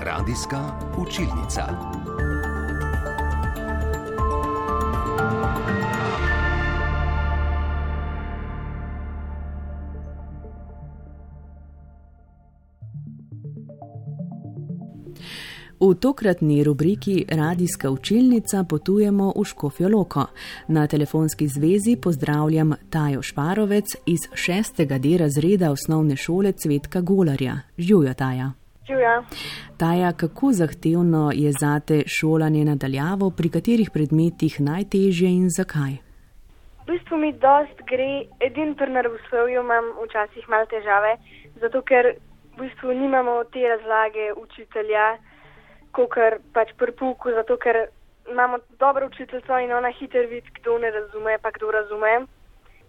Radijska učilnica. V tokratni rubriki Radijska učilnica potujemo v Škofjo Loko. Na telefonski zvezi pozdravljam Tajo Šparovec iz šestega D razreda osnovne šole Cvetka Golarja. Živjo, Taja. Živjo. Taja, kako zahtevno je zate šolanje nadaljavo, pri katerih predmetih najtežje in zakaj? V bistvu mi dost gre, edin pri naravoslovju imam včasih malo težave, zato ker v bistvu nimamo te razlage učitelja kot pač pri puku, zato ker imamo dobro učiteljico in ona hitro vidi, kdo ne razume, pa kdo razume.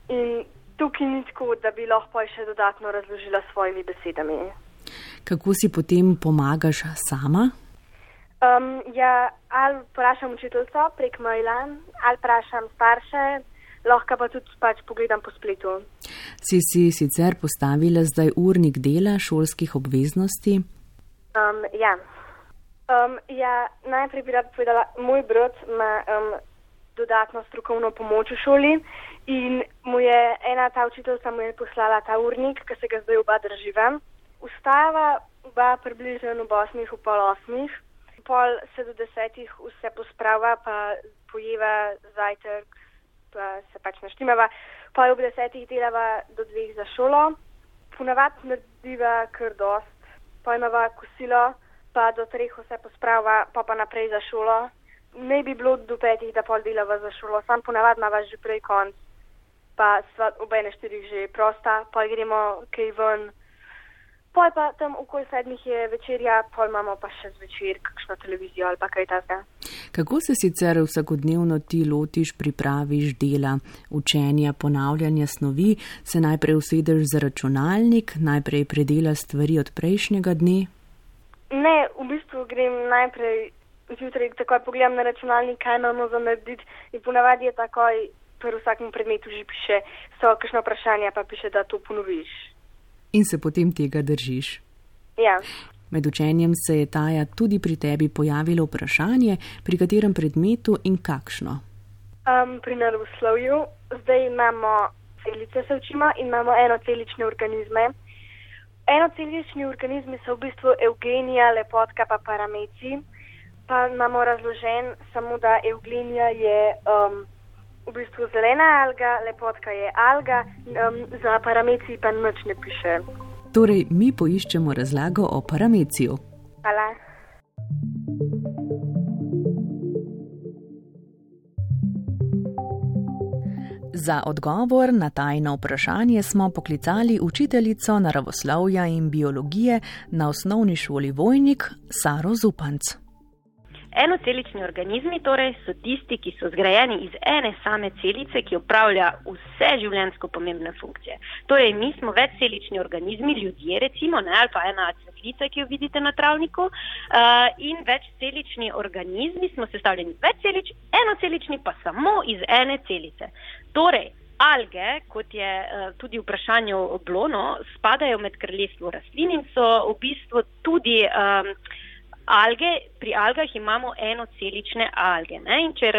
In tukaj ni tako, da bi lahko še dodatno razložila s svojimi besedami. Kako si potem pomagaš sama? Um, ja, ali vprašam učiteljico prek maila, ali vprašam starše, lahko pa tudi pač pogledam po spletu. Si si sicer postavila zdaj urnik dela šolskih obveznosti? Um, ja. Um, ja, najprej bi rad povedala, moj brat ima um, dodatno strokovno pomoč v šoli in mu je ena ta učiteljica mu je poslala ta urnik, ki se ga zdaj oba drživa. Ustava oba približno ob osmih, v pol osmih, pol se do desetih vse posprava, pa pojeva zajtrk, pa se pač naštimava, pol ob desetih delava do dveh za šolo, ponavad narediva kar dost, pojmava kosilo pa do treh vse posprava, pa pa naprej za šolo. Ne bi bilo do petih, da pol delava za šolo, sam ponavadi na vas že prej konc, pa sva obene štirih že prosta, pa gremo kaj ven. Pol pa tam okoli sedmih je večerja, pol imamo pa še zvečer kakšno televizijo ali pa kaj takega. Kako se sicer vsakodnevno ti lotiš, pripraviš dela, učenja, ponavljanja snovi, se najprej usedeš za računalnik, najprej predela stvari od prejšnjega dne? Ne, v bistvu grem najprej zjutraj, takoj pogledam na računalnik, kaj imamo za narediti in ponavadi je takoj pri vsakem predmetu že piše, so kakšno vprašanje, pa piše, da to ponoviš. In se potem tega držiš. Ja. Med učenjem se je taja tudi pri tebi pojavilo vprašanje, pri katerem predmetu in kakšno. Um, pri naravoslovju zdaj imamo celice, se učimo in imamo enocelične organizme. Enocelični organizmi so v bistvu eugenija, lepotka pa parameci. Pa imamo razložen samo, da eugenija je um, v bistvu zelena alga, lepotka je alga, um, za parameci pa nič ne piše. Torej, mi poiščemo razlago o parameciju. Hvala. Za odgovor na tajno vprašanje smo poklicali učiteljico naravoslovja in biologije na osnovni šoli Vojnik Saro Zupanc. Enocelični organizmi torej so tisti, ki so zgrajeni iz ene same celice, ki upravlja vse življensko pomembne funkcije. Torej, mi smo večcelični organizmi, ljudje recimo, ne, ali pa ena cvetlica, ki jo vidite na travniku, uh, in večcelični organizmi smo sestavljeni večcelični, enocelični pa samo iz ene celice. Torej, alge, kot je uh, tudi vprašanje bilo, no, spadajo med kraljestvo rastlin in so v bistvu tudi. Um, Alge, pri algah imamo enocelične alge. Ne? In če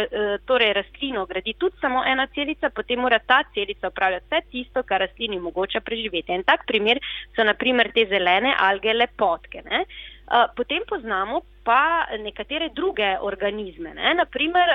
torej rastlino gradi tudi samo ena celica, potem mora ta celica upravljati vse tisto, kar rastlini omogoča preživeti. En tak primer so naprimer te zelene alge lepotke. Ne? Potem poznamo pa nekatere druge organizme. Ne? Naprimer,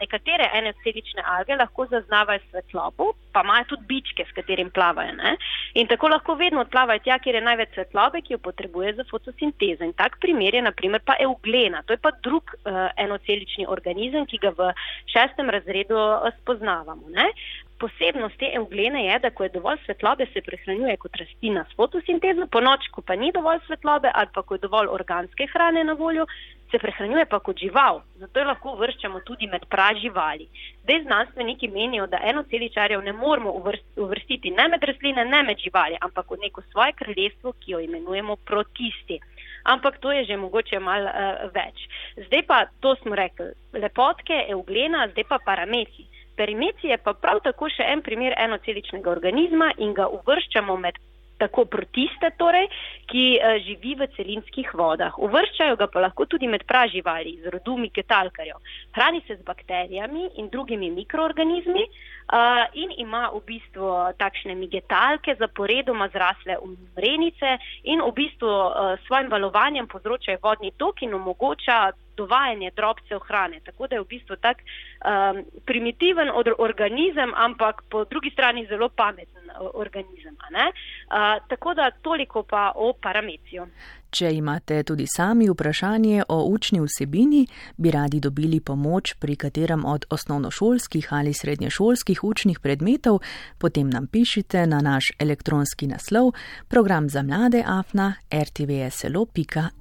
nekatere enocelične alge lahko zaznavajo svetlobo, pa imajo tudi bičke, s katerim plavajo. Ne? In tako lahko vedno odplavajo tja, kjer je največ svetlobe, ki jo potrebuje za fotosintezo. In tak primer je naprimer pa euglena. To je pa drug uh, enocelični organizem, ki ga v šestem razredu spoznavamo. Ne? Posebnost te euglene je, da ko je dovolj svetlobe, se prehranjuje kot rastlina s fotosintezo, po noč, ko pa ni dovolj svetlobe ali pa ko je dovolj organske hrane na voljo, se prehranjuje pa kot žival. Zato jo lahko uvrščamo tudi med praživali. Zdaj znanstveniki menijo, da enoceličarjev ne moramo uvrstiti ne med rastline, ne med živali, ampak v neko svoje kraljestvo, ki jo imenujemo protisti. Ampak to je že mogoče malo uh, več. Zdaj pa to smo rekli, lepotke, euglena, zdaj pa parameci. Perimecija je pa prav tako še en primer enoceličnega organizma in ga uvrščamo med tako protiste, torej, ki uh, živi v celinskih vodah. Uvrščajo ga pa lahko tudi med praživali z rodu miketalkarjev. Hrani se z bakterijami in drugimi mikroorganizmi uh, in ima v bistvu takšne migetalke zaporedoma zrasle v mrenice in v bistvu uh, svojim valovanjem povzročajo vodni tok in omogoča dovajanje drobcev hrane. Tako da je v bistvu tak um, primitiven organizem, ampak po drugi strani zelo pameten organizem. Uh, tako da toliko pa o parameciju. Če imate tudi sami vprašanje o učni vsebini, bi radi dobili pomoč pri katerem od osnovnošolskih ali srednješolskih učnih predmetov, potem nam pišite na naš elektronski naslov program za mlade afna rtvslo.si.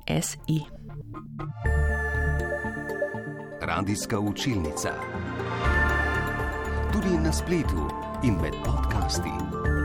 Radijska učilnica. Tudi na spletu in med podcasti.